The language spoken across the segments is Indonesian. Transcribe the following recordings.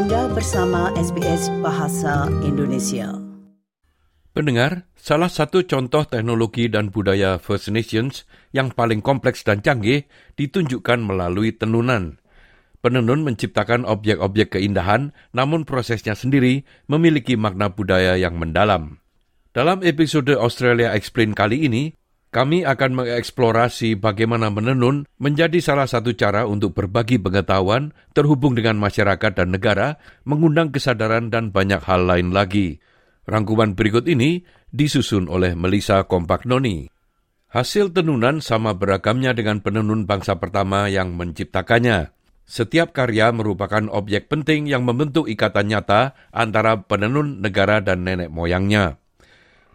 Anda bersama SBS Bahasa Indonesia. Pendengar, salah satu contoh teknologi dan budaya First Nations yang paling kompleks dan canggih ditunjukkan melalui tenunan. Penenun menciptakan objek-objek keindahan, namun prosesnya sendiri memiliki makna budaya yang mendalam. Dalam episode Australia Explain kali ini, kami akan mengeksplorasi bagaimana menenun menjadi salah satu cara untuk berbagi pengetahuan, terhubung dengan masyarakat dan negara, mengundang kesadaran dan banyak hal lain lagi. Rangkuman berikut ini disusun oleh Melissa Kompaknoni. Hasil tenunan sama beragamnya dengan penenun bangsa pertama yang menciptakannya. Setiap karya merupakan objek penting yang membentuk ikatan nyata antara penenun negara dan nenek moyangnya.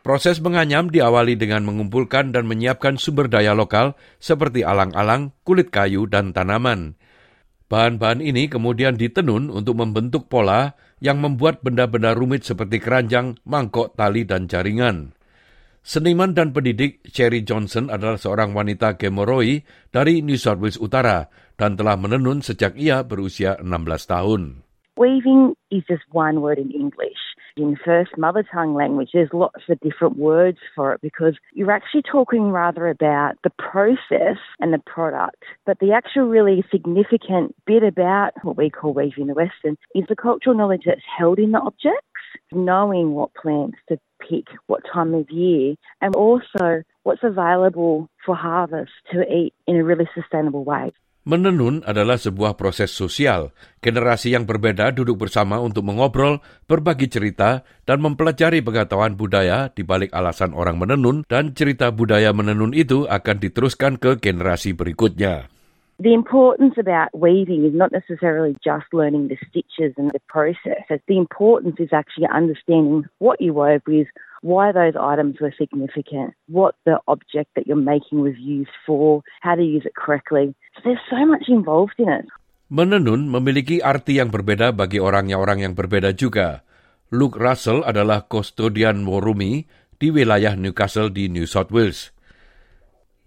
Proses menganyam diawali dengan mengumpulkan dan menyiapkan sumber daya lokal seperti alang-alang, kulit kayu, dan tanaman. Bahan-bahan ini kemudian ditenun untuk membentuk pola yang membuat benda-benda rumit seperti keranjang, mangkok, tali, dan jaringan. Seniman dan pendidik Cherry Johnson adalah seorang wanita Gemoroi dari New South Wales Utara dan telah menenun sejak ia berusia 16 tahun. Weaving is just one word in English. In first mother tongue language, there's lots of different words for it because you're actually talking rather about the process and the product. But the actual really significant bit about what we call weaving in the Western is the cultural knowledge that's held in the objects, knowing what plants to pick, what time of year, and also what's available for harvest to eat in a really sustainable way. Menenun adalah sebuah proses sosial. Generasi yang berbeda duduk bersama untuk mengobrol, berbagi cerita, dan mempelajari pengetahuan budaya di balik alasan orang menenun dan cerita budaya menenun itu akan diteruskan ke generasi berikutnya. The importance about weaving is not necessarily just learning the stitches and the process. The importance is actually understanding what you wove with, why those items were significant, what the object that you're making was used for, how to use it correctly. So there's so much involved in it. Menenun memiliki arti yang berbeda bagi orangnya orang yang berbeda juga. Luke Russell adalah kustodian Worumi di wilayah Newcastle di New South Wales.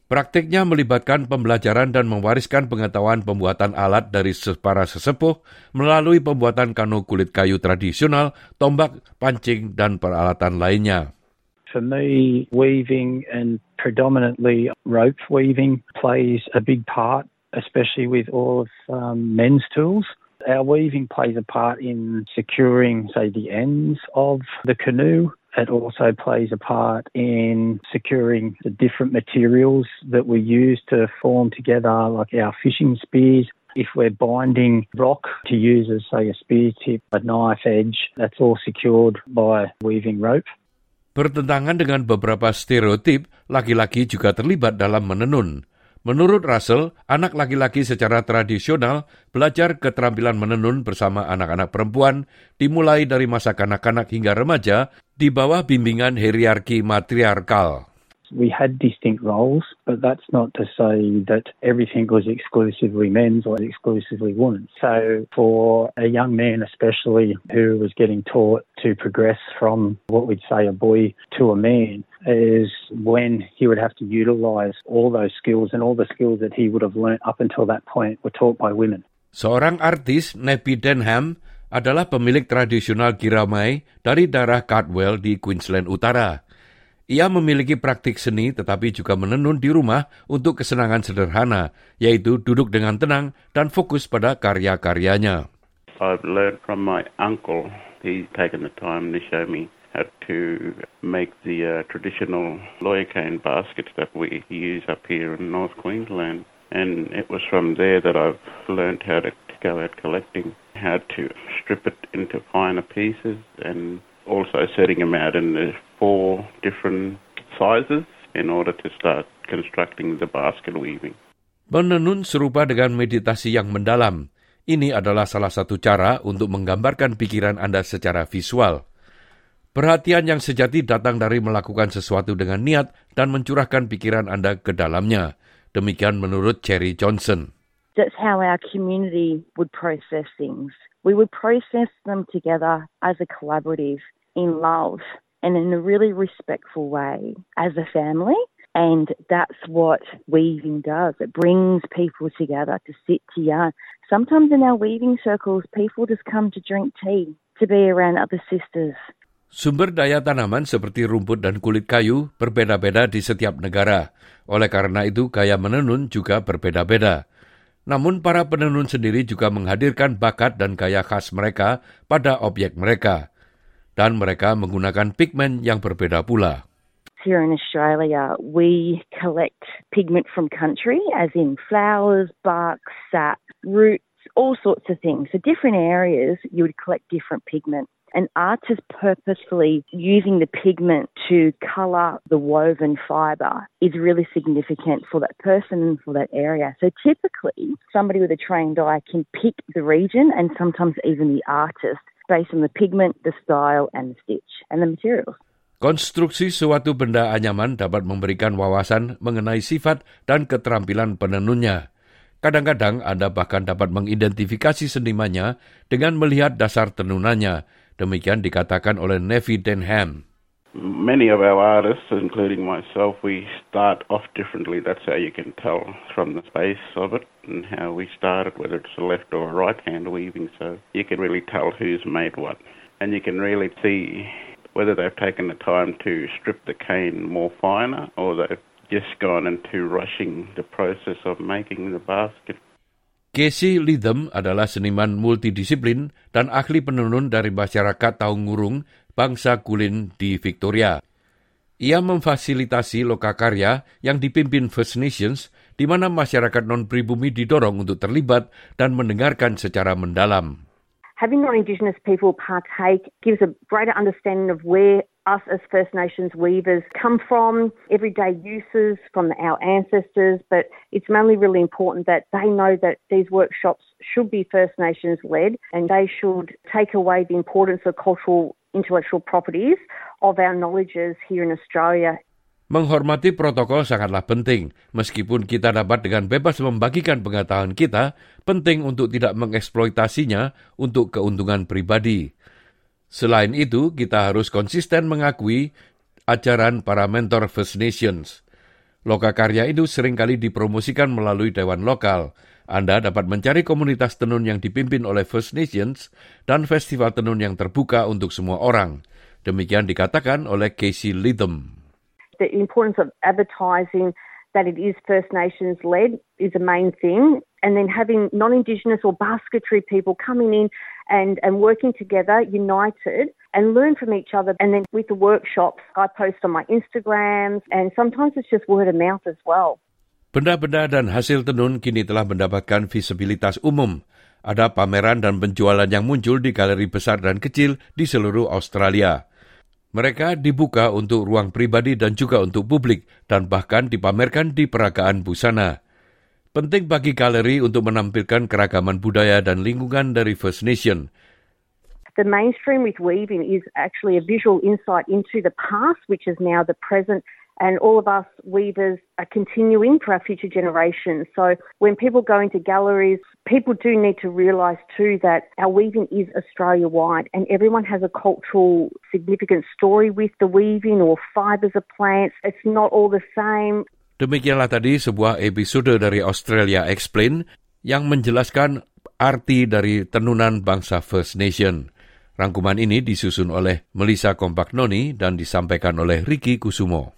Praktiknya melibatkan pembelajaran dan mewariskan pengetahuan pembuatan alat dari para sesepuh melalui pembuatan kano kulit kayu tradisional, tombak, pancing, dan peralatan lainnya. For me, weaving and predominantly rope weaving plays a big part, especially with all of um, men's tools. Our weaving plays a part in securing, say, the ends of the canoe It also plays a part in securing the different materials that we use to form together, like our fishing spears. If we're binding rock to use as, say, a spear tip, a knife edge, that's all secured by weaving rope. Bertentangan dengan beberapa stereotip, laki-laki juga terlibat dalam menenun. Menurut Russell, anak laki-laki secara tradisional belajar keterampilan menenun bersama anak-anak perempuan dimulai dari masa kanak-kanak hingga remaja di bawah bimbingan hierarki matriarkal. we had distinct roles, but that's not to say that everything was exclusively men's or exclusively women's. So for a young man, especially who was getting taught to progress from what we'd say a boy to a man, is when he would have to utilize all those skills and all the skills that he would have learnt up until that point were taught by women. Seorang artis, Nepi Denham, adalah pemilik tradisional kiramai dari daerah Cardwell di Queensland Utara. Ia memiliki praktik seni tetapi juga menenun di rumah untuk kesenangan sederhana, yaitu duduk dengan tenang dan fokus pada karya-karyanya. I've learned from my uncle. He's taken the time to show me how to make the uh, traditional lawyer cane baskets that we use up here in North Queensland. And it was from there that I've learned how to go out collecting, how to strip it into finer pieces and also setting them out in the four different sizes in order to start constructing the basket weaving. Menenun serupa dengan meditasi yang mendalam. Ini adalah salah satu cara untuk menggambarkan pikiran Anda secara visual. Perhatian yang sejati datang dari melakukan sesuatu dengan niat dan mencurahkan pikiran Anda ke dalamnya. Demikian menurut Cherry Johnson. That's how our community would process things. We would process them together as a collaborative. in love and in a really respectful way as a family. And that's what weaving does. It brings people together to sit to yarn. Sometimes in our weaving circles, people just come to drink tea, to be around other sisters. Sumber daya tanaman seperti rumput dan kulit kayu berbeda-beda di setiap negara. Oleh karena itu, gaya menenun juga berbeda-beda. Namun para penenun sendiri juga menghadirkan bakat dan gaya khas mereka pada objek mereka. Dan mereka menggunakan pigmen yang berbeda pula. Here in Australia, we collect pigment from country, as in flowers, bark, sap, roots, all sorts of things. So different areas, you would collect different pigment. An artist purposefully using the pigment to colour the woven fibre is really significant for that person and for that area. So typically, somebody with a trained eye can pick the region and sometimes even the artist based on the pigment, the style, and the stitch and the materials. Konstruksi suatu benda anyaman dapat memberikan wawasan mengenai sifat dan keterampilan penenunnya. Kadang-kadang Anda bahkan dapat mengidentifikasi senimannya dengan melihat dasar tenunannya, Demikian dikatakan oleh Nevi Denham. Many of our artists, including myself, we start off differently. That's how you can tell from the space of it and how we started, whether it's a left or a right hand weaving. So you can really tell who's made what. And you can really see whether they've taken the time to strip the cane more finer or they've just gone into rushing the process of making the basket. Casey Lidham adalah seniman multidisiplin dan ahli penenun dari masyarakat Taungurung, bangsa Kulin di Victoria. Ia memfasilitasi lokakarya yang dipimpin First Nations, di mana masyarakat non-pribumi didorong untuk terlibat dan mendengarkan secara mendalam. Having non-Indigenous people partake gives a greater understanding of where us as First Nations weavers come from, everyday uses from our ancestors, but it's mainly really important that they know that these workshops should be First Nations led and they should take away the importance of cultural intellectual properties of our knowledges here in Australia Menghormati protokol sangatlah penting. Meskipun kita dapat dengan bebas membagikan pengetahuan kita, penting untuk tidak mengeksploitasinya untuk keuntungan pribadi. Selain itu, kita harus konsisten mengakui ajaran para mentor First Nations. Loka karya itu sering kali dipromosikan melalui dewan lokal. Anda dapat mencari komunitas tenun yang dipimpin oleh First Nations dan festival tenun yang terbuka untuk semua orang. Demikian dikatakan oleh Casey Lytham. The importance of advertising that it is First Nations led is a main thing. And then having non Indigenous or basketry people coming in and, and working together, united, and learn from each other. And then with the workshops, I post on my Instagrams, and sometimes it's just word of mouth as well. Benda-benda dan hasil tenun kini telah mendapatkan visibilitas umum. Ada pameran dan penjualan yang muncul di galeri besar dan kecil di seluruh Australia. Mereka dibuka untuk ruang pribadi dan juga untuk publik, dan bahkan dipamerkan di peragaan busana. Penting bagi galeri untuk menampilkan keragaman budaya dan lingkungan dari First Nation. The mainstream with weaving is actually a visual insight into the past, which is now the present, and all of us weavers are continuing for our future generations. So when people go into galleries, people do need to realise too that our weaving is Australia wide, and everyone has a cultural significant story with the weaving or fibres of plants. It's not all the same. Demikianlah tadi sebuah episode dari Australia Explain yang menjelaskan arti dari tenunan bangsa First Nation. Rangkuman ini disusun oleh Melissa Kompaknoni dan disampaikan oleh Ricky Kusumo.